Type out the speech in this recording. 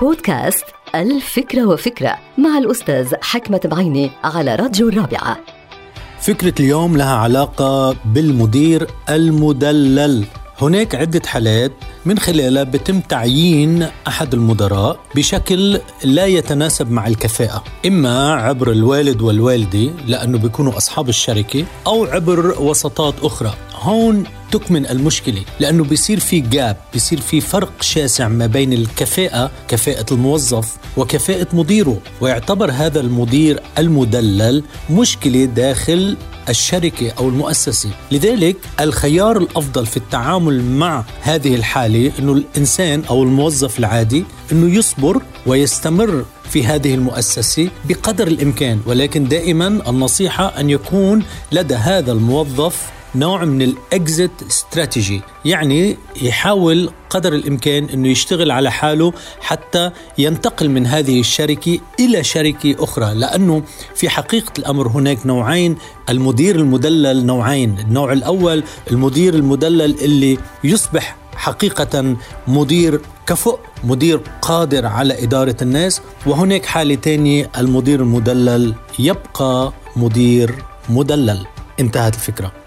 بودكاست الفكرة وفكرة مع الأستاذ حكمة بعيني على راديو الرابعة. فكرة اليوم لها علاقة بالمدير المدلل. هناك عدة حالات من خلالها بتم تعيين أحد المدراء بشكل لا يتناسب مع الكفاءة إما عبر الوالد والوالدة لأنه بيكونوا أصحاب الشركة أو عبر وسطات أخرى. هون تكمن المشكلة لأنه بيصير في جاب بيصير في فرق شاسع ما بين الكفاءة كفاءة الموظف وكفاءة مديره. ويعتبر هذا المدير المدلل مشكلة داخل الشركة أو المؤسسة. لذلك الخيار الأفضل في التعامل مع هذه الحالة أنه الإنسان أو الموظف العادي أنه يصبر ويستمر في هذه المؤسسة بقدر الإمكان. ولكن دائما النصيحة أن يكون لدى هذا الموظف نوع من الاكزيت استراتيجي يعني يحاول قدر الإمكان إنه يشتغل على حاله حتى ينتقل من هذه الشركة إلى شركة أخرى لأنه في حقيقة الأمر هناك نوعين المدير المدلل نوعين النوع الأول المدير المدلل اللي يصبح حقيقة مدير كفؤ مدير قادر على إدارة الناس وهناك حالة تانية المدير المدلل يبقى مدير مدلل. انتهت الفكرة.